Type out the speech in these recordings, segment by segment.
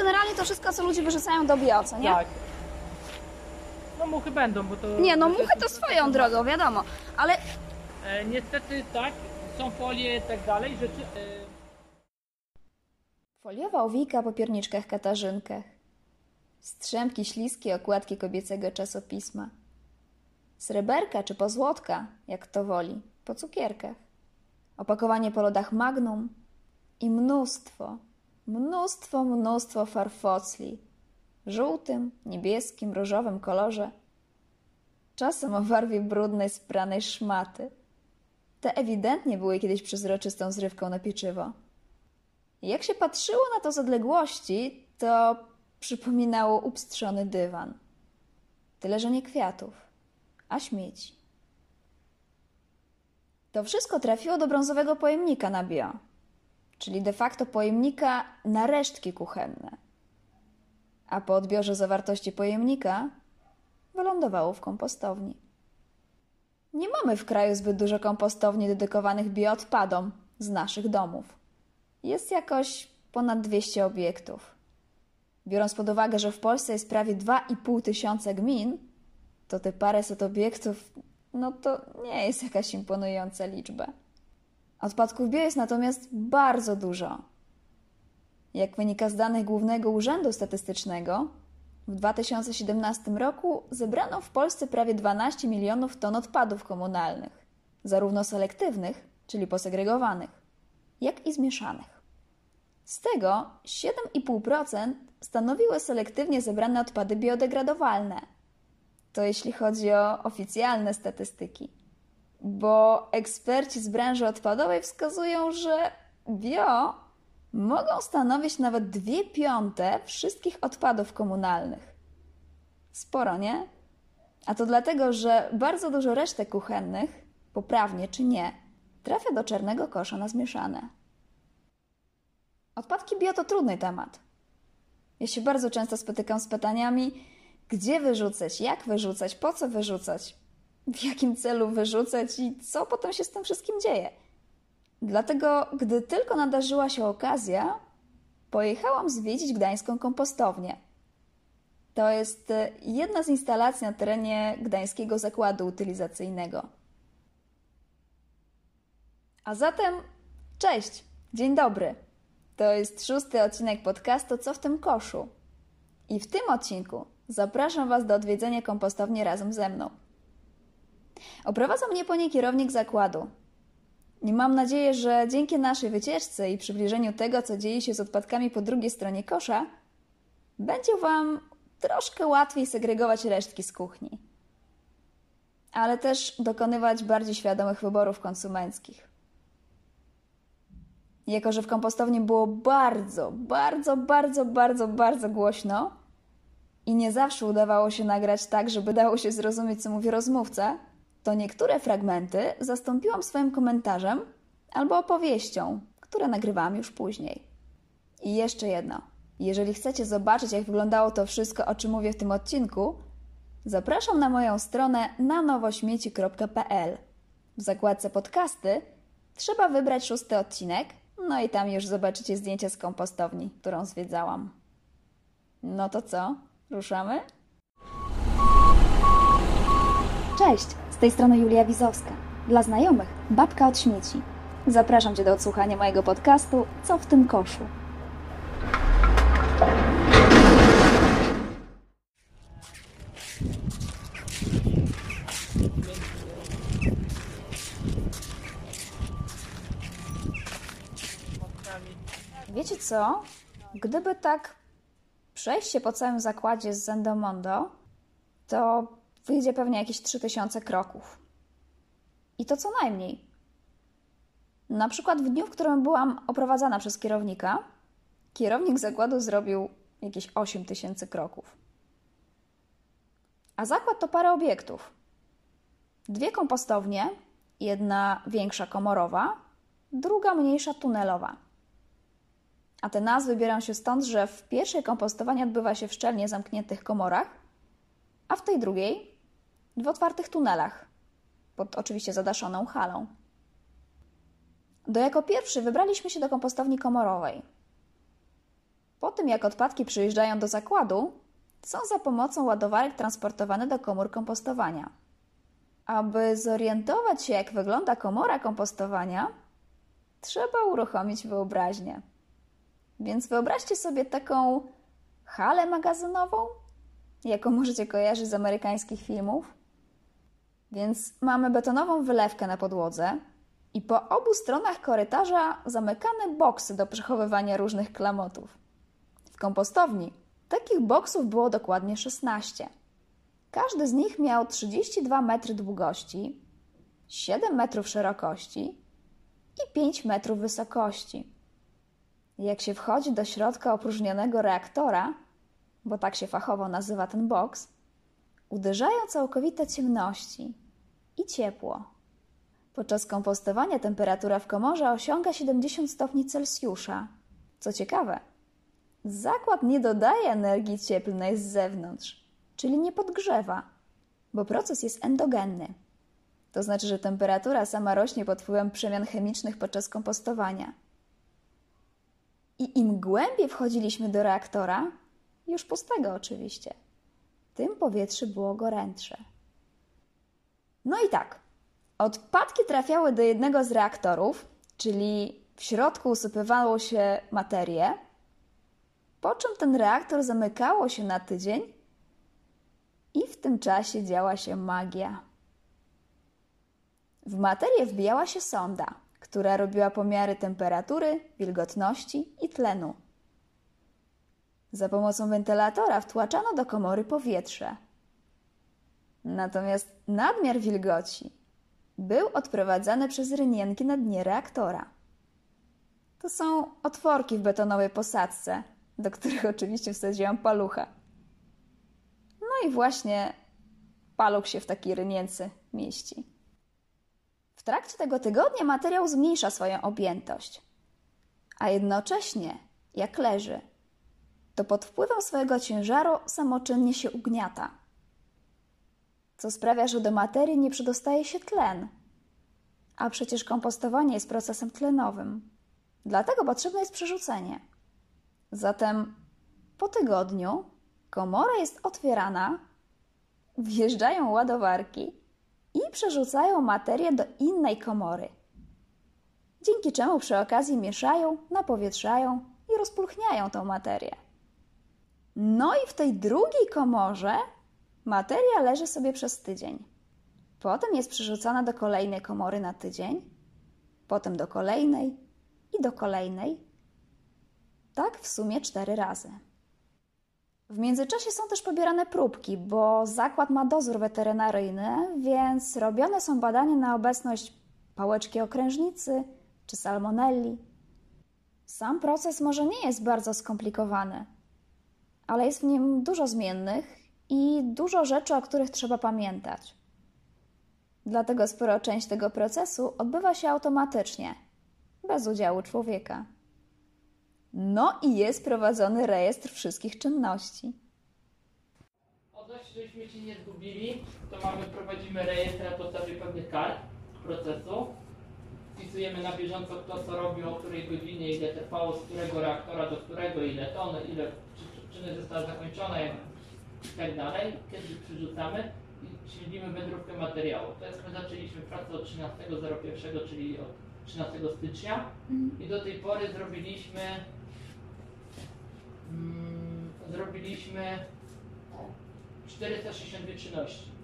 generalnie to wszystko, co ludzie wyrzucają do bio, co nie? Tak. No muchy będą, bo to... Nie, no muchy to swoją drogą, wiadomo. Ale E, niestety tak, są folie i tak dalej, rzeczy... E, Foliowa owijka po pierniczkach katarzynkach. Strzępki śliskie okładki kobiecego czasopisma. Sreberka czy pozłotka, jak kto woli, po cukierkach. Opakowanie po lodach Magnum i mnóstwo, mnóstwo, mnóstwo farfocli żółtym, niebieskim, różowym kolorze. Czasem o barwie brudnej, spranej szmaty. Te ewidentnie były kiedyś przezroczystą zrywką na pieczywo. Jak się patrzyło na to z odległości, to przypominało upstrzony dywan. Tyle, że nie kwiatów, a śmieci. To wszystko trafiło do brązowego pojemnika na bio, czyli de facto pojemnika na resztki kuchenne. A po odbiorze zawartości pojemnika wylądowało w kompostowni. Nie mamy w kraju zbyt dużo kompostowni dedykowanych bioodpadom z naszych domów jest jakoś ponad 200 obiektów. Biorąc pod uwagę, że w Polsce jest prawie 2,5 tysiąca gmin, to te paręset obiektów, no to nie jest jakaś imponująca liczba. Odpadków bio jest natomiast bardzo dużo. Jak wynika z danych Głównego Urzędu Statystycznego, w 2017 roku zebrano w Polsce prawie 12 milionów ton odpadów komunalnych, zarówno selektywnych, czyli posegregowanych, jak i zmieszanych. Z tego 7,5% stanowiły selektywnie zebrane odpady biodegradowalne. To jeśli chodzi o oficjalne statystyki. Bo eksperci z branży odpadowej wskazują, że bio mogą stanowić nawet 2 piąte wszystkich odpadów komunalnych. Sporo, nie? A to dlatego, że bardzo dużo resztek kuchennych, poprawnie czy nie, trafia do czarnego kosza na zmieszane. Odpadki bio to trudny temat. Ja się bardzo często spotykam z pytaniami, gdzie wyrzucać, jak wyrzucać, po co wyrzucać, w jakim celu wyrzucać i co potem się z tym wszystkim dzieje. Dlatego, gdy tylko nadarzyła się okazja, pojechałam zwiedzić gdańską kompostownię. To jest e, jedna z instalacji na terenie Gdańskiego Zakładu Utylizacyjnego. A zatem, cześć, dzień dobry. To jest szósty odcinek podcastu Co w tym koszu? I w tym odcinku zapraszam Was do odwiedzenia kompostowni razem ze mną. Oprowadza mnie po niej kierownik zakładu. I mam nadzieję, że dzięki naszej wycieczce i przybliżeniu tego, co dzieje się z odpadkami po drugiej stronie kosza, będzie Wam troszkę łatwiej segregować resztki z kuchni, ale też dokonywać bardziej świadomych wyborów konsumenckich. Jako, że w kompostowni było bardzo, bardzo, bardzo, bardzo, bardzo głośno i nie zawsze udawało się nagrać tak, żeby dało się zrozumieć, co mówi rozmówca, to niektóre fragmenty zastąpiłam swoim komentarzem albo opowieścią, które nagrywałam już później. I jeszcze jedno. Jeżeli chcecie zobaczyć, jak wyglądało to wszystko, o czym mówię w tym odcinku, zapraszam na moją stronę nanowośmieci.pl. W zakładce podcasty trzeba wybrać szósty odcinek, no i tam już zobaczycie zdjęcia z kompostowni, którą zwiedzałam. No to co? Ruszamy? Cześć, tej strony Julia Wizowska. Dla znajomych, babka od śmieci. Zapraszam Cię do odsłuchania mojego podcastu Co w tym koszu? Wiecie co? Gdyby tak przejść się po całym zakładzie z Zendomondo, to wyjdzie pewnie jakieś 3000 kroków. I to co najmniej. Na przykład w dniu, w którym byłam oprowadzana przez kierownika, kierownik zakładu zrobił jakieś 8000 kroków. A zakład to parę obiektów. Dwie kompostownie, jedna większa komorowa, druga mniejsza tunelowa. A te nazwy biorą się stąd, że w pierwszej kompostowanie odbywa się w szczelnie zamkniętych komorach, a w tej drugiej w otwartych tunelach, pod oczywiście zadaszoną halą. Do jako pierwszy wybraliśmy się do kompostowni komorowej. Po tym, jak odpadki przyjeżdżają do zakładu, są za pomocą ładowarek transportowane do komór kompostowania. Aby zorientować się, jak wygląda komora kompostowania, trzeba uruchomić wyobraźnię. Więc wyobraźcie sobie taką halę magazynową, jaką możecie kojarzyć z amerykańskich filmów. Więc mamy betonową wylewkę na podłodze i po obu stronach korytarza zamykane boksy do przechowywania różnych klamotów. W kompostowni takich boksów było dokładnie 16. Każdy z nich miał 32 metry długości, 7 metrów szerokości i 5 metrów wysokości. Jak się wchodzi do środka opróżnionego reaktora, bo tak się fachowo nazywa ten boks, uderzają całkowite ciemności i ciepło. Podczas kompostowania temperatura w komorze osiąga 70 stopni Celsjusza. Co ciekawe, zakład nie dodaje energii cieplnej z zewnątrz, czyli nie podgrzewa, bo proces jest endogenny. To znaczy, że temperatura sama rośnie pod wpływem przemian chemicznych podczas kompostowania. I im głębiej wchodziliśmy do reaktora, już pustego oczywiście, tym powietrze było gorętsze. No i tak, odpadki trafiały do jednego z reaktorów, czyli w środku usypywało się materię, po czym ten reaktor zamykało się na tydzień i w tym czasie działa się magia. W materię wbijała się sonda, która robiła pomiary temperatury, wilgotności i tlenu. Za pomocą wentylatora wtłaczano do komory powietrze. Natomiast nadmiar wilgoci był odprowadzany przez rynienki na dnie reaktora. To są otworki w betonowej posadzce, do których oczywiście wsadziłam palucha. No i właśnie paluch się w takiej rynience mieści. W trakcie tego tygodnia materiał zmniejsza swoją objętość, a jednocześnie, jak leży, to pod wpływem swojego ciężaru samoczynnie się ugniata, co sprawia, że do materii nie przedostaje się tlen, a przecież kompostowanie jest procesem tlenowym. Dlatego potrzebne jest przerzucenie. Zatem po tygodniu komora jest otwierana, wjeżdżają ładowarki i przerzucają materię do innej komory. Dzięki czemu przy okazji mieszają, napowietrzają i rozpulchniają tą materię. No i w tej drugiej komorze materia leży sobie przez tydzień. Potem jest przerzucana do kolejnej komory na tydzień, potem do kolejnej i do kolejnej. Tak w sumie cztery razy. W międzyczasie są też pobierane próbki, bo zakład ma dozór weterynaryjny, więc robione są badania na obecność pałeczki okrężnicy czy salmonelli. Sam proces może nie jest bardzo skomplikowany, ale jest w nim dużo zmiennych i dużo rzeczy, o których trzeba pamiętać. Dlatego spora część tego procesu odbywa się automatycznie, bez udziału człowieka. No i jest prowadzony rejestr wszystkich czynności. Odnośnie, żebyśmy się nie zgubili, to mamy, prowadzimy rejestr na podstawie pewnych kart procesu. Wpisujemy na bieżąco kto co robił, o której godzinie, ile trwało, z którego reaktora do którego, ile ton, ile czy- czyny została zakończona i tak dalej. Kiedy przyrzucamy i śledzimy wędrówkę materiału. To jest, my zaczęliśmy pracę od 13.01, czyli od 13 stycznia i do tej pory zrobiliśmy mm, zrobiliśmy 462 czynności.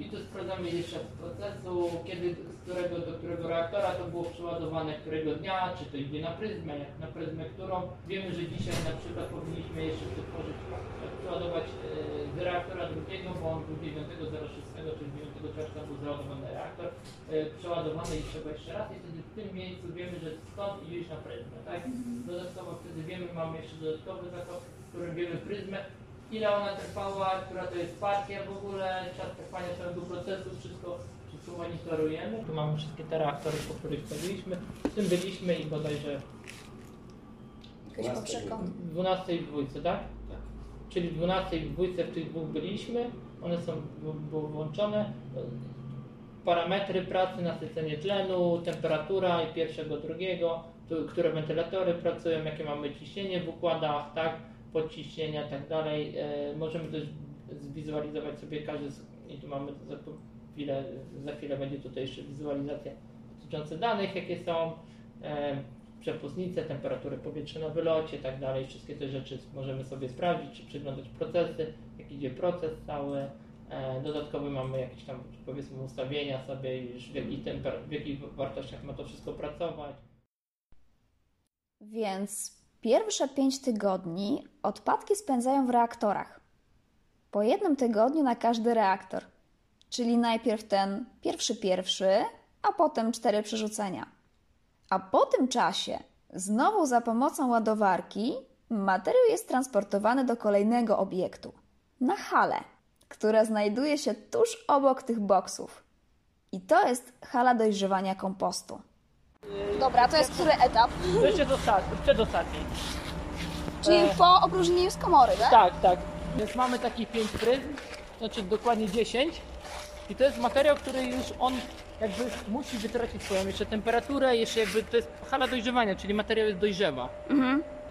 I tu sprawdzamy jeszcze z procesu, kiedy, z którego do którego reaktora to było przeładowane, którego dnia, czy to idzie na pryzmę, jak na pryzmę którą. Wiemy, że dzisiaj na przykład powinniśmy jeszcze przetworzyć, przeładować e, z reaktora drugiego, bo on był 9.06, czyli 9 czerwca był załadowany reaktor, e, przeładowany i trzeba jeszcze raz i wtedy w tym miejscu wiemy, że stąd idzie na pryzmę, tak? Dodatkowo wtedy wiemy, mamy jeszcze dodatkowy zakop, w którym wiemy pryzmę, ile ona trwała, która to jest partia w ogóle, czas trwania całego procesu, wszystko, wszystko monitorujemy. Tu mamy wszystkie te reaktory, po których chodziliśmy, w tym byliśmy i bodajże Jakaś poprzeka. w 12 i w dwójce, tak? Tak. Czyli w 12 i w dwójce w tych dwóch byliśmy, one są w- były włączone. Parametry pracy, nasycenie tlenu, temperatura i pierwszego, drugiego, tu, które wentylatory pracują, jakie mamy ciśnienie w układach, tak, podciśnienia i tak dalej. E, możemy też zwizualizować sobie każdy, i tu mamy za chwilę, za chwilę będzie tutaj jeszcze wizualizacja dotycząca danych, jakie są, e, przepustnice, temperatury powietrza na wylocie i tak dalej. Wszystkie te rzeczy możemy sobie sprawdzić, czy przeglądać procesy, jak idzie proces cały. E, dodatkowo mamy jakieś tam powiedzmy ustawienia sobie już w jakich, temper- w jakich wartościach ma to wszystko pracować. Więc pierwsze pięć tygodni odpadki spędzają w reaktorach. Po jednym tygodniu na każdy reaktor. Czyli najpierw ten pierwszy pierwszy, a potem cztery przerzucenia. A po tym czasie, znowu za pomocą ładowarki, materiał jest transportowany do kolejnego obiektu na halę, która znajduje się tuż obok tych boksów. I to jest hala dojrzewania kompostu. Dobra, to jest który etap? To przedostatni. Czyli E. po opróżnieniu z komory, tak? Tak, tak. Więc mamy takich 5 pryzm, znaczy dokładnie 10. I to jest materiał, który już on jakby musi wytracić swoją jeszcze temperaturę, jeszcze jakby to jest hala dojrzewania, czyli materiał jest dojrzewa.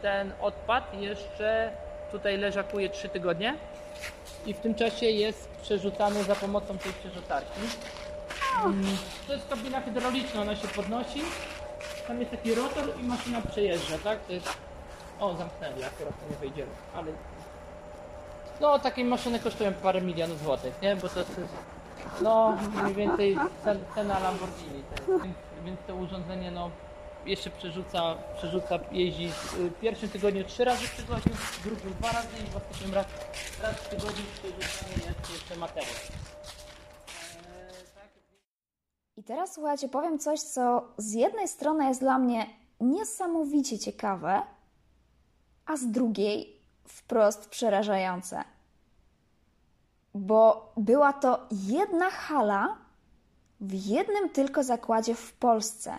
Ten odpad jeszcze tutaj leżakuje 3 tygodnie i w tym czasie jest przerzucany za pomocą tej przerzutarki. To jest kabina hydrauliczna, ona się podnosi. Tam jest taki rotor i maszyna przejeżdża, tak? To jest... O, zamknęli, akurat to nie wejdziemy, ale no, takie maszyny kosztują parę milionów złotych, nie? Bo to jest, no, mniej więcej cen, cena Lamborghini. Więc, to urządzenie, no, jeszcze przerzuca, przerzuca, jeździ w pierwszym tygodniu trzy razy w tygodniu, w drugim dwa razy i w ostatnim raz, raz w tygodniu przerzucany jest jeszcze materiał. I teraz słuchajcie, powiem coś, co z jednej strony jest dla mnie niesamowicie ciekawe, a z drugiej wprost przerażające. Bo była to jedna hala w jednym tylko zakładzie w Polsce,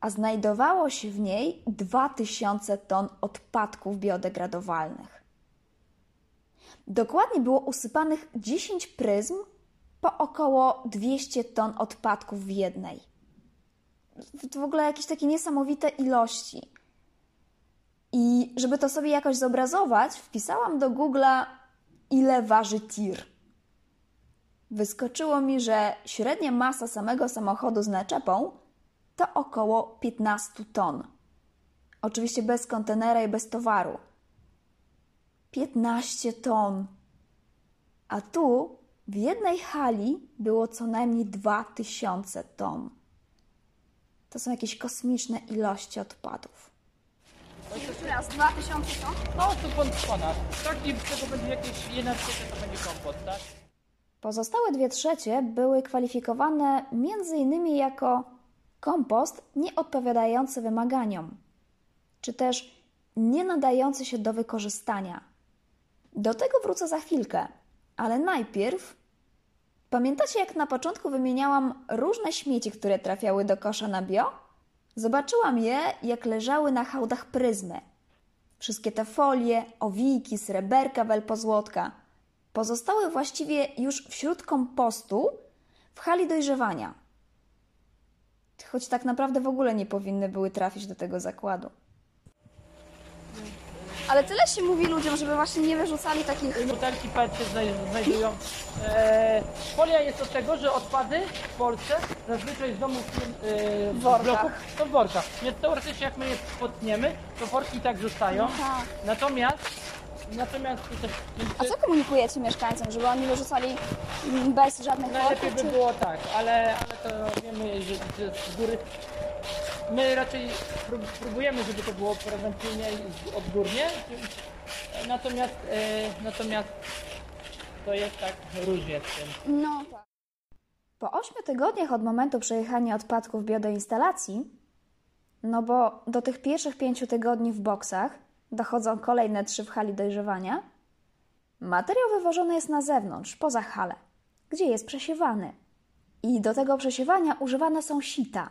a znajdowało się w niej 2000 ton odpadków biodegradowalnych. Dokładnie było usypanych 10 pryzm po około 200 ton odpadków w jednej. W ogóle jakieś takie niesamowite ilości. I żeby to sobie jakoś zobrazować, wpisałam do Google'a, ile waży tir. Wyskoczyło mi, że średnia masa samego samochodu z naczepą to około 15 ton. Oczywiście bez kontenera i bez towaru. 15 ton. A tu w jednej hali było co najmniej 2000 ton. To są jakieś kosmiczne ilości odpadów. Jeszcze raz, 2000 ton? No, pon- ponad. Tak, i tego będzie jakieś jedna trzecia, to będzie kompost, tak? Pozostałe dwie trzecie były kwalifikowane m.in. jako kompost nieodpowiadający wymaganiom, czy też nie nadający się do wykorzystania. Do tego wrócę za chwilkę, ale najpierw pamiętacie, jak na początku wymieniałam różne śmieci, które trafiały do kosza na bio? Zobaczyłam je, jak leżały na hałdach pryzmy. Wszystkie te folie, owiki, sreberka, welpozłotka pozostały właściwie już wśród kompostu w hali dojrzewania. Choć tak naprawdę w ogóle nie powinny były trafić do tego zakładu. Ale tyle się mówi ludziom, żeby właśnie nie wyrzucali takich... Butelki PET się znaj- znajdują. E, folia jest od tego, że odpady w Polsce zazwyczaj z domów e, W workach. bloków są w workach. Więc teoretycznie jak my je potniemy, to worki i tak zostają. Aha. Natomiast natomiast to, A co komunikujecie mieszkańcom, żeby oni wyrzucali mm, bez żadnych najlepiej worków? by Czy... było tak, ale, ale to wiemy, że, że z góry my raczej prób, próbujemy, żeby to było prewencyjnie i odgórnie. Natomiast e, natomiast to jest tak różnie z tym. No tak. Po ośmiu tygodniach od momentu przejechania odpadków bio do instalacji, no bo do tych pierwszych pięciu tygodni w boksach dochodzą kolejne trzy w hali dojrzewania, materiał wywożony jest na zewnątrz, poza halę, gdzie jest przesiewany. I do tego przesiewania używane są sita.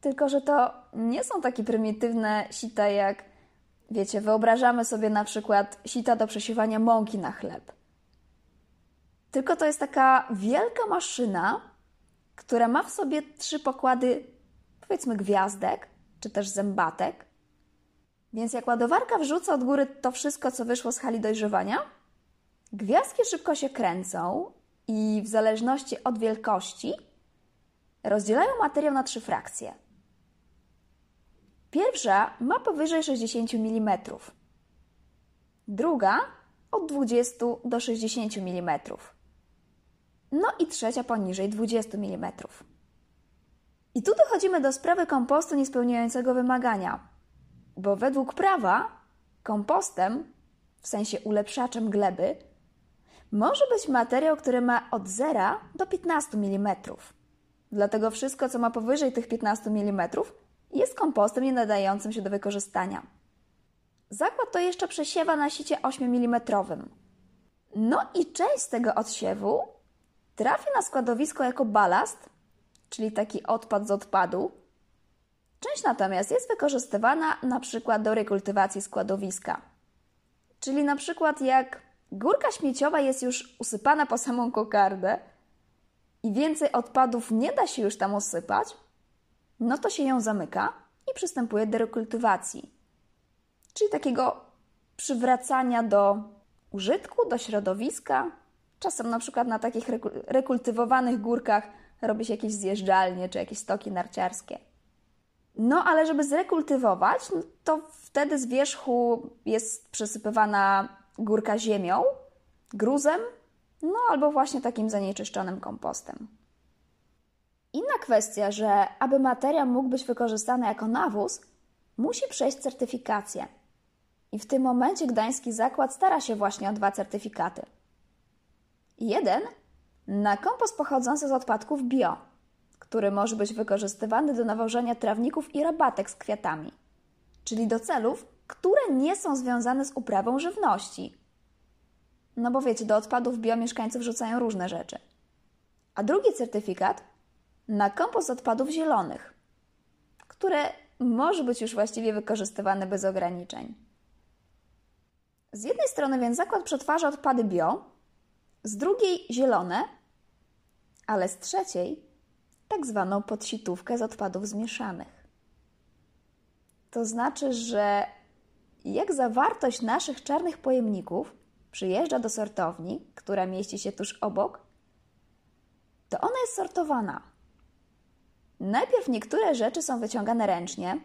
Tylko, że to nie są takie prymitywne sita jak, wiecie, wyobrażamy sobie na przykład sita do przesiewania mąki na chleb. Tylko to jest taka wielka maszyna, która ma w sobie trzy pokłady, powiedzmy, gwiazdek, czy też zębatek. Więc jak ładowarka wrzuca od góry to wszystko, co wyszło z hali dojrzewania, gwiazdki szybko się kręcą i w zależności od wielkości rozdzielają materiał na trzy frakcje. Pierwsza ma powyżej 60 mm, druga od 20 do 60 mm, no i trzecia poniżej 20 mm. I tu dochodzimy do sprawy kompostu niespełniającego wymagania, bo według prawa kompostem, w sensie ulepszaczem gleby, może być materiał, który ma od 0 do 15 mm. Dlatego wszystko, co ma powyżej tych 15 mm, jest kompostem nie nadającym się do wykorzystania. Zakład to jeszcze przesiewa na sicie 8 mm. No i część z tego odsiewu trafia na składowisko jako balast, czyli taki odpad z odpadu. Część natomiast jest wykorzystywana na przykład do rekultywacji składowiska. Czyli na przykład jak górka śmieciowa jest już usypana po samą kokardę i więcej odpadów nie da się już tam usypać, no to się ją zamyka i przystępuje do rekultywacji. Czyli takiego przywracania do użytku, do środowiska. Czasem na przykład na takich rekultywowanych górkach robi się jakieś zjeżdżalnie czy jakieś stoki narciarskie. No, ale żeby zrekultywować, no to wtedy z wierzchu jest przesypywana górka ziemią, gruzem, no albo właśnie takim zanieczyszczonym kompostem. Inna kwestia, że aby materiał mógł być wykorzystany jako nawóz, musi przejść certyfikację. I w tym momencie Gdański Zakład stara się właśnie o dwa certyfikaty. Jeden na kompost pochodzący z odpadków bio, który może być wykorzystywany do nawożenia trawników i rabatek z kwiatami, czyli do celów, które nie są związane z uprawą żywności. No bo wiecie, do odpadów bio mieszkańcy wrzucają różne rzeczy. A drugi certyfikat na kompost odpadów zielonych, które może być już właściwie wykorzystywane bez ograniczeń. Z jednej strony więc zakład przetwarza odpady bio, z drugiej zielone, ale z trzeciej tak zwaną podsitówkę z odpadów zmieszanych. To znaczy, że jak zawartość naszych czarnych pojemników przyjeżdża do sortowni, która mieści się tuż obok, to ona jest sortowana. Najpierw niektóre rzeczy są wyciągane ręcznie,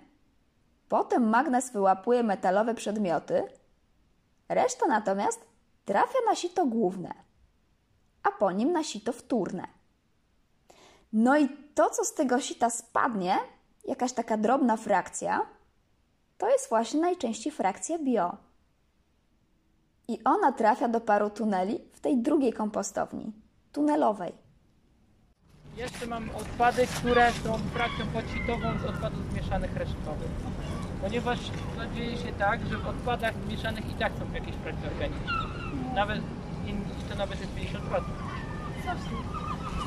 potem magnes wyłapuje metalowe przedmioty, reszta natomiast trafia na sito główne, a po nim na sito wtórne. No i to, co z tego sita spadnie, jakaś taka drobna frakcja, to jest właśnie najczęściej frakcja bio. I ona trafia do paru tuneli w tej drugiej kompostowni, tunelowej. Jeszcze mam odpady, które są frakcją podsitową z odpadów zmieszanych resztkowych. Ponieważ to dzieje się tak, że w odpadach mieszanych i tak są jakieś frakcje organiczne. Nawet to nawet jest 50%.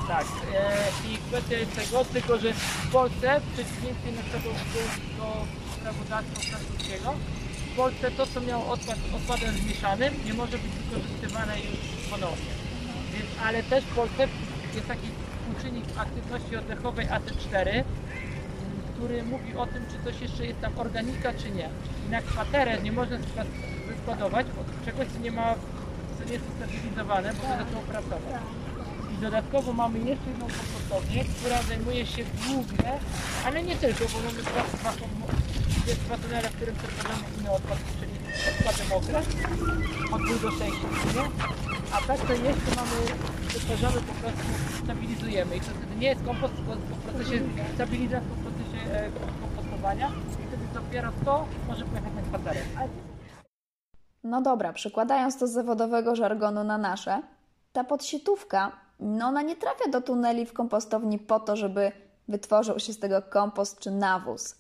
Tak. E, I kwestia jest tego, tylko że w Polsce, w przeciwieństwie na przykład do prawodawstwa francuskiego, w Polsce to, co miało odpad odpadem zmieszanym, nie może być wykorzystywane już ponownie. Więc, ale też w Polsce jest taki współczynnik aktywności oddechowej AT4, który mówi o tym, czy coś jeszcze jest tam organika, czy nie. I na kwaterę nie można wyskładować czegoś, co nie ma, co nie jest ustabilizowane, bo to zaczęło pracować. I dodatkowo mamy jeszcze jedną kompostownię, która zajmuje się głównie, ale nie tylko, bo mamy dwa, dwa, dwa tunele, w którym przetwarzamy inne odpady, czyli odpady mokre, od 2 do 6 nie? A tak to jeszcze mamy, przetwarzamy po prostu, stabilizujemy. I to wtedy nie jest kompost, tylko po procesie stabilizacji, po procesie kompostowania. I wtedy dopiero to może pojechać na kwaterę. No dobra, przykładając to z zawodowego żargonu na nasze, ta podsietówka, no ona nie trafia do tuneli w kompostowni po to, żeby wytworzył się z tego kompost czy nawóz.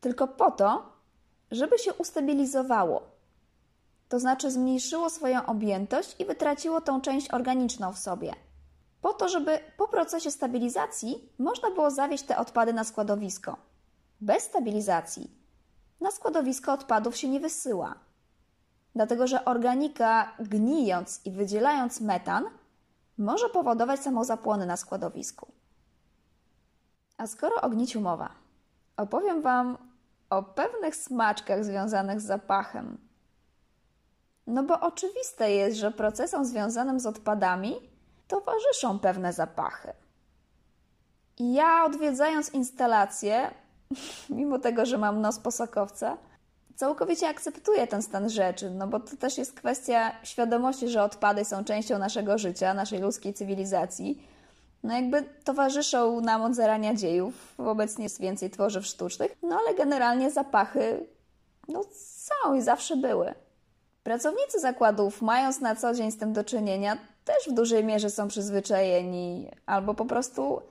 Tylko po to, żeby się ustabilizowało. To znaczy zmniejszyło swoją objętość i wytraciło tą część organiczną w sobie. Po to, żeby po procesie stabilizacji można było zawieźć te odpady na składowisko. Bez stabilizacji na składowisko odpadów się nie wysyła. Dlatego, że organika gnijąc i wydzielając metan może powodować samozapłony na składowisku. A skoro o gniciu mowa, opowiem Wam o pewnych smaczkach związanych z zapachem. No bo oczywiste jest, że procesom związanym z odpadami towarzyszą pewne zapachy. I ja odwiedzając instalację, mimo tego, że mam nos posokowca, całkowicie akceptuję ten stan rzeczy, no bo to też jest kwestia świadomości, że odpady są częścią naszego życia, naszej ludzkiej cywilizacji. No jakby towarzyszą nam od zarania dziejów, obecnie jest więcej tworzyw sztucznych, no ale generalnie zapachy no są i zawsze były. Pracownicy zakładów, mając na co dzień z tym do czynienia, też w dużej mierze są przyzwyczajeni albo po prostu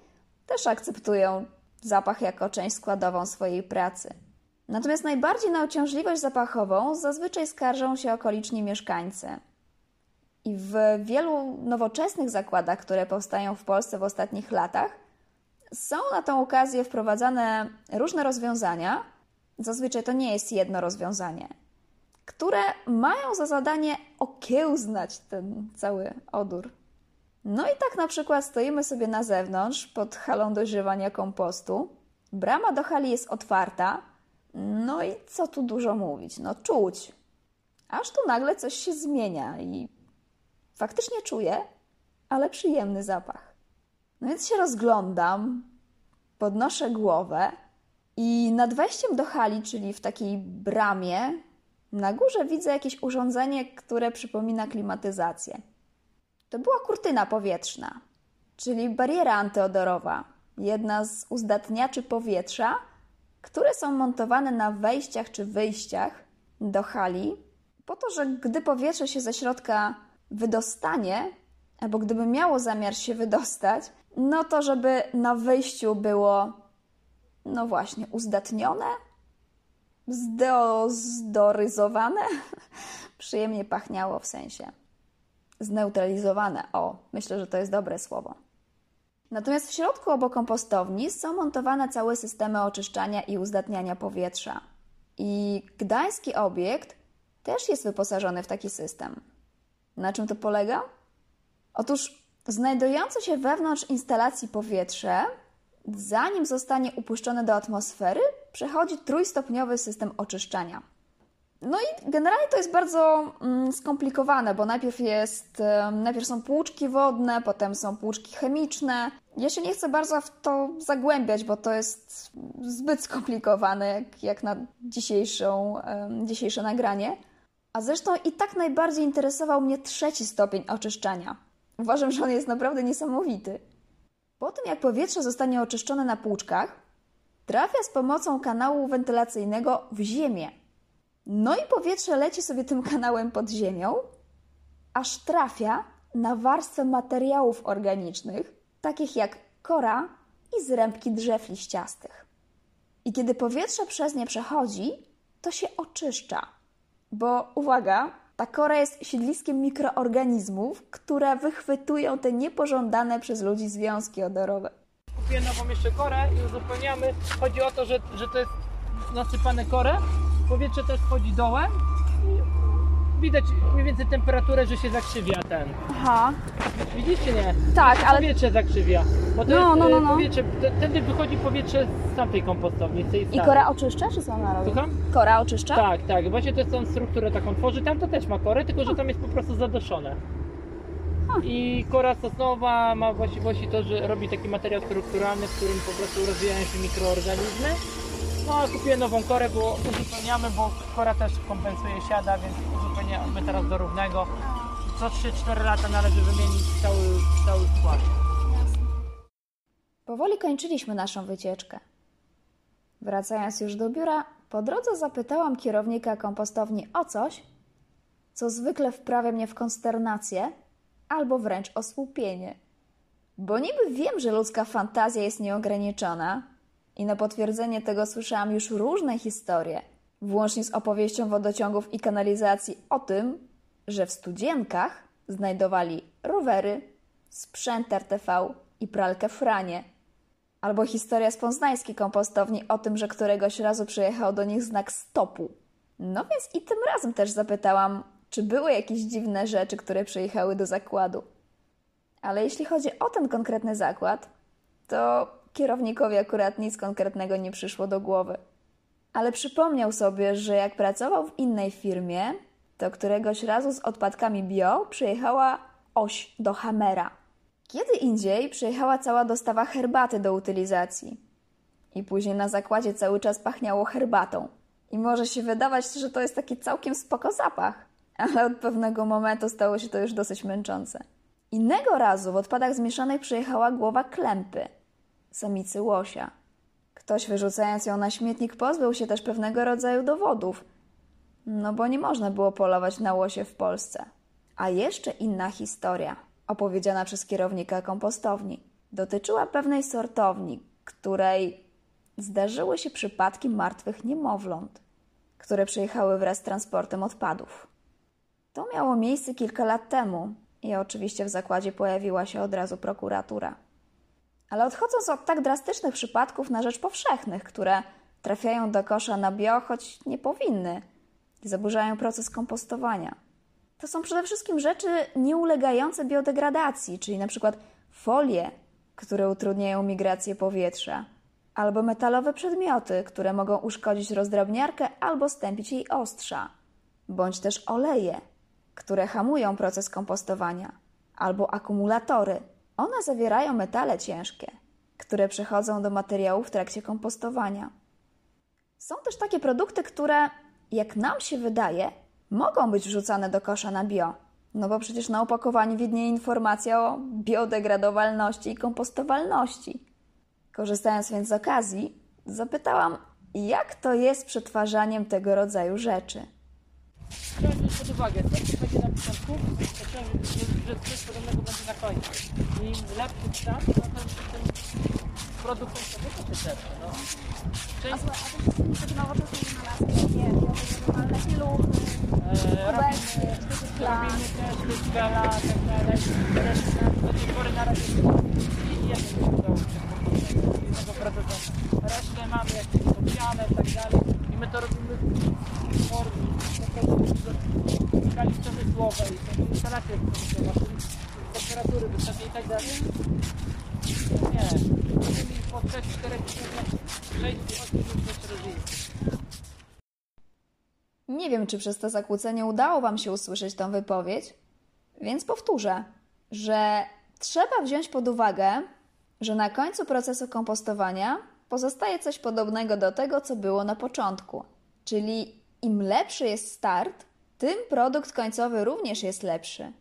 też akceptują zapach jako część składową swojej pracy. Natomiast najbardziej na uciążliwość zapachową zazwyczaj skarżą się okoliczni mieszkańcy. I w wielu nowoczesnych zakładach, które powstają w Polsce w ostatnich latach, są na tą okazję wprowadzane różne rozwiązania. Zazwyczaj to nie jest jedno rozwiązanie, które mają za zadanie okiełznać ten cały odór. No i tak na przykład stoimy sobie na zewnątrz pod halą dojrzewania kompostu. Brama do hali jest otwarta. No i co tu dużo mówić? No czuć. Aż tu nagle coś się zmienia i faktycznie czuję, ale przyjemny zapach. No więc się rozglądam, podnoszę głowę i nad wejściem do hali, czyli w takiej bramie, na górze widzę jakieś urządzenie, które przypomina klimatyzację. To była kurtyna powietrzna, czyli bariera antyodorowa, jedna z uzdatniaczy powietrza, które są montowane na wejściach czy wyjściach do hali, po to, że gdy powietrze się ze środka wydostanie, albo gdyby miało zamiar się wydostać, no to żeby na wyjściu było, no właśnie, uzdatnione, zdeozdoryzowane, przyjemnie pachniało w sensie zneutralizowane. O, myślę, że to jest dobre słowo. Natomiast w środku obok kompostowni są montowane całe systemy oczyszczania i uzdatniania powietrza. I gdański obiekt też jest wyposażony w taki system. Na czym to polega? Otóż znajdujące się wewnątrz instalacji powietrze, zanim zostanie upuszczone do atmosfery, przechodzi trójstopniowy system oczyszczania. No i generalnie to jest bardzo mm, skomplikowane, bo najpierw jest, najpierw są płuczki wodne, potem są płuczki chemiczne. Ja się nie chcę bardzo w to zagłębiać, bo to jest zbyt skomplikowane jak, jak na dzisiejszą, dzisiejsze nagranie. A zresztą i tak najbardziej interesował mnie trzeci stopień oczyszczania. Uważam, że on jest naprawdę niesamowity. Po tym, jak powietrze zostanie oczyszczone na płuczkach, trafia z pomocą kanału wentylacyjnego w ziemię. No i powietrze leci sobie tym kanałem pod ziemią, aż trafia na warstwę materiałów organicznych, takich jak kora i zrębki drzew liściastych. I kiedy powietrze przez nie przechodzi, to się oczyszcza. Bo uwaga, ta kora jest siedliskiem mikroorganizmów, które wychwytują te niepożądane przez ludzi związki odorowe. Kupiłem nową jeszcze korę i uzupełniamy. Chodzi o to, że, że to jest nasypane korę, powietrze też wchodzi dołem i widać mniej więcej temperaturę, że się zakrzywia ten. Aha, Widzicie nie? tak, ale Powietrze zakrzywia. Bo to No, jest, no, no, e, no. powietrze, t- wtedy wychodzi powietrze z tamtej kompostowni, z tej i starej. kora oczyszcza, czy co ona robi? Słucham? Kora oczyszcza? Tak, tak. Właśnie to jest tą strukturę taką tworzy. Tam to też ma korę, tylko że tam jest po prostu zadoszone. I kora sosnowa ma właściwości to, że robi taki materiał strukturalny, w którym po prostu rozwijają się mikroorganizmy. No a kupiłem nową korę, bo uzupełniamy, bo kora też kompensuje siada, więc uzupełniamy teraz do równego. Co 3-4 lata należy wymienić cały, cały skład. Powoli kończyliśmy naszą wycieczkę. Wracając już do biura, po drodze zapytałam kierownika kompostowni o coś, co zwykle wprawia mnie w konsternację albo wręcz osłupienie. Bo niby wiem, że ludzka fantazja jest nieograniczona i na potwierdzenie tego słyszałam już różne historie, włącznie z opowieścią wodociągów i kanalizacji o tym, że w studzienkach znajdowali rowery, sprzęt RTV i pralkę Franie. Albo historia z poznańskiej kompostowni o tym, że któregoś razu przyjechał do nich znak stopu. No więc i tym razem też zapytałam, czy były jakieś dziwne rzeczy, które przyjechały do zakładu. Ale jeśli chodzi o ten konkretny zakład, to kierownikowi akurat nic konkretnego nie przyszło do głowy. Ale przypomniał sobie, że jak pracował w innej firmie, to któregoś razu z odpadkami bio przyjechała oś do Hamera. Kiedy indziej przyjechała cała dostawa herbaty do utylizacji. I później na zakładzie cały czas pachniało herbatą. I może się wydawać, że to jest taki całkiem spoko zapach, ale od pewnego momentu stało się to już dosyć męczące. Innego razu w odpadach zmieszanych przyjechała głowa klępy, samicy łosia. Ktoś wyrzucając ją na śmietnik pozbył się też pewnego rodzaju dowodów, no bo nie można było polować na łosie w Polsce. A jeszcze inna historia, opowiedziana przez kierownika kompostowni, dotyczyła pewnej sortowni, której zdarzyły się przypadki martwych niemowląt, które przyjechały wraz z transportem odpadów. To miało miejsce kilka lat temu i oczywiście w zakładzie pojawiła się od razu prokuratura. Ale odchodząc od tak drastycznych przypadków na rzecz powszechnych, które trafiają do kosza na bio, choć nie powinny i zaburzają proces kompostowania. To są przede wszystkim rzeczy nieulegające biodegradacji, czyli przykład folie, które utrudniają migrację powietrza, albo metalowe przedmioty, które mogą uszkodzić rozdrabniarkę albo stępić jej ostrza, bądź też oleje, które hamują proces kompostowania, albo akumulatory. One zawierają metale ciężkie, które przechodzą do materiału w trakcie kompostowania. Są też takie produkty, które, jak nam się wydaje, mogą być wrzucane do kosza na bio. No bo przecież na opakowaniu widnieje informacja o biodegradowalności i kompostowalności. Korzystając więc z okazji, zapytałam, jak to jest przetwarzaniem tego rodzaju rzeczy. Wziąć pod uwagę, to co będzie na początku, to wziąć, że coś podobnego będzie na końcu. Im lepszy stan, to na pewno ten produkt sobie to też lepszy, no. A Część, słuchaj, a to takie nowoczesne wynalazki, nie wiem, normalne piluchy, e, kubeczki, robimy, też listwela, tak dalej. Też do tej pory na razie i jedno się udało jednego producenta. Resztę mamy jakieś podpiane i tak dalej. I my to robimy w formie skali przemysłowej, są instalacje temperatury i tak dalej. Nie, robimy ich po 3-4 tygodniach, 6-8 minut też robimy. Nie wiem, czy przez to zakłócenie udało Wam się usłyszeć tą wypowiedź, więc powtórzę, że trzeba wziąć pod uwagę, że na końcu procesu kompostowania pozostaje coś podobnego do tego, co było na początku. Czyli im lepszy jest start, tym produkt końcowy również jest lepszy.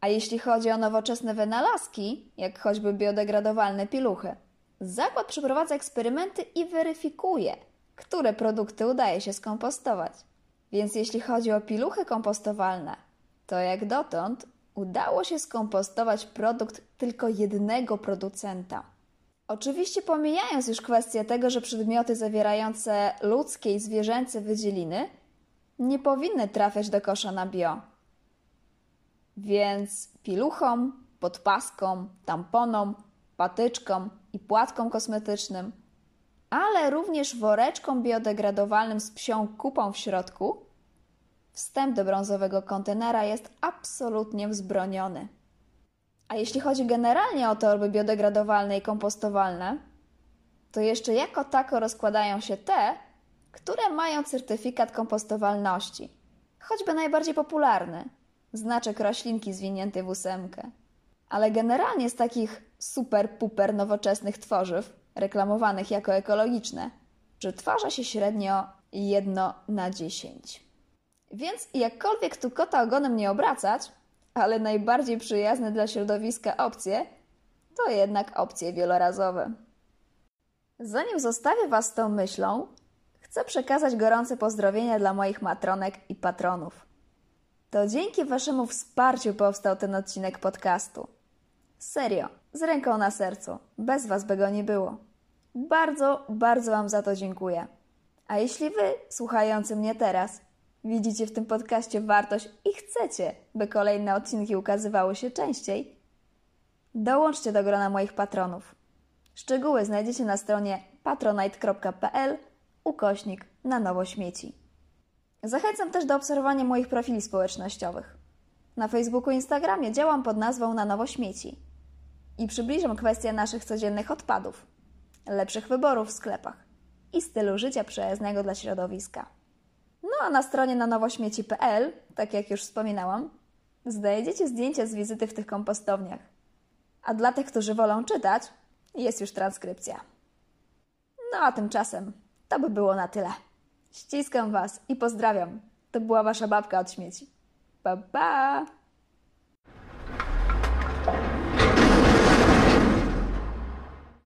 A jeśli chodzi o nowoczesne wynalazki, jak choćby biodegradowalne piluchy, zakład przeprowadza eksperymenty i weryfikuje, które produkty udaje się skompostować. Więc jeśli chodzi o piluchy kompostowalne, to jak dotąd udało się skompostować produkt tylko jednego producenta. Oczywiście pomijając już kwestię tego, że przedmioty zawierające ludzkie i zwierzęce wydzieliny nie powinny trafiać do kosza na bio. Więc piluchom, podpaskom, tamponom, patyczkom i płatkom kosmetycznym, ale również woreczkom biodegradowalnym z psią kupą w środku, wstęp do brązowego kontenera jest absolutnie wzbroniony. A jeśli chodzi generalnie o torby biodegradowalne i kompostowalne, to jeszcze jako tako rozkładają się te, które mają certyfikat kompostowalności, choćby najbardziej popularny znaczek roślinki zwinięty w ósemkę. Ale generalnie z takich super-puper nowoczesnych tworzyw, reklamowanych jako ekologiczne, przetwarza się średnio jedno na dziesięć. Więc jakkolwiek tu kota ogonem nie obracać, ale najbardziej przyjazne dla środowiska opcje to jednak opcje wielorazowe. Zanim zostawię Was tą myślą, chcę przekazać gorące pozdrowienia dla moich matronek i patronów. To dzięki Waszemu wsparciu powstał ten odcinek podcastu. Serio, z ręką na sercu, bez Was by go nie było. Bardzo, bardzo Wam za to dziękuję. A jeśli Wy, słuchający mnie teraz, widzicie w tym podcaście wartość i chcecie, by kolejne odcinki ukazywały się częściej, dołączcie do grona moich patronów. Szczegóły znajdziecie na stronie patronite.pl ukośnik na nowo śmieci. Zachęcam też do obserwowania moich profili społecznościowych. Na Facebooku i Instagramie działam pod nazwą Na Nowo Śmieci i przybliżam kwestię naszych codziennych odpadów. lepszych wyborów w sklepach i stylu życia przyjaznego dla środowiska. No a na stronie na nowośmieci.pl, tak jak już wspominałam, znajdziecie zdjęcia z wizyty w tych kompostowniach. A dla tych, którzy wolą czytać, jest już transkrypcja. No a tymczasem to by było na tyle. Ściskam Was i pozdrawiam. To była Wasza babka od śmieci. Pa, pa!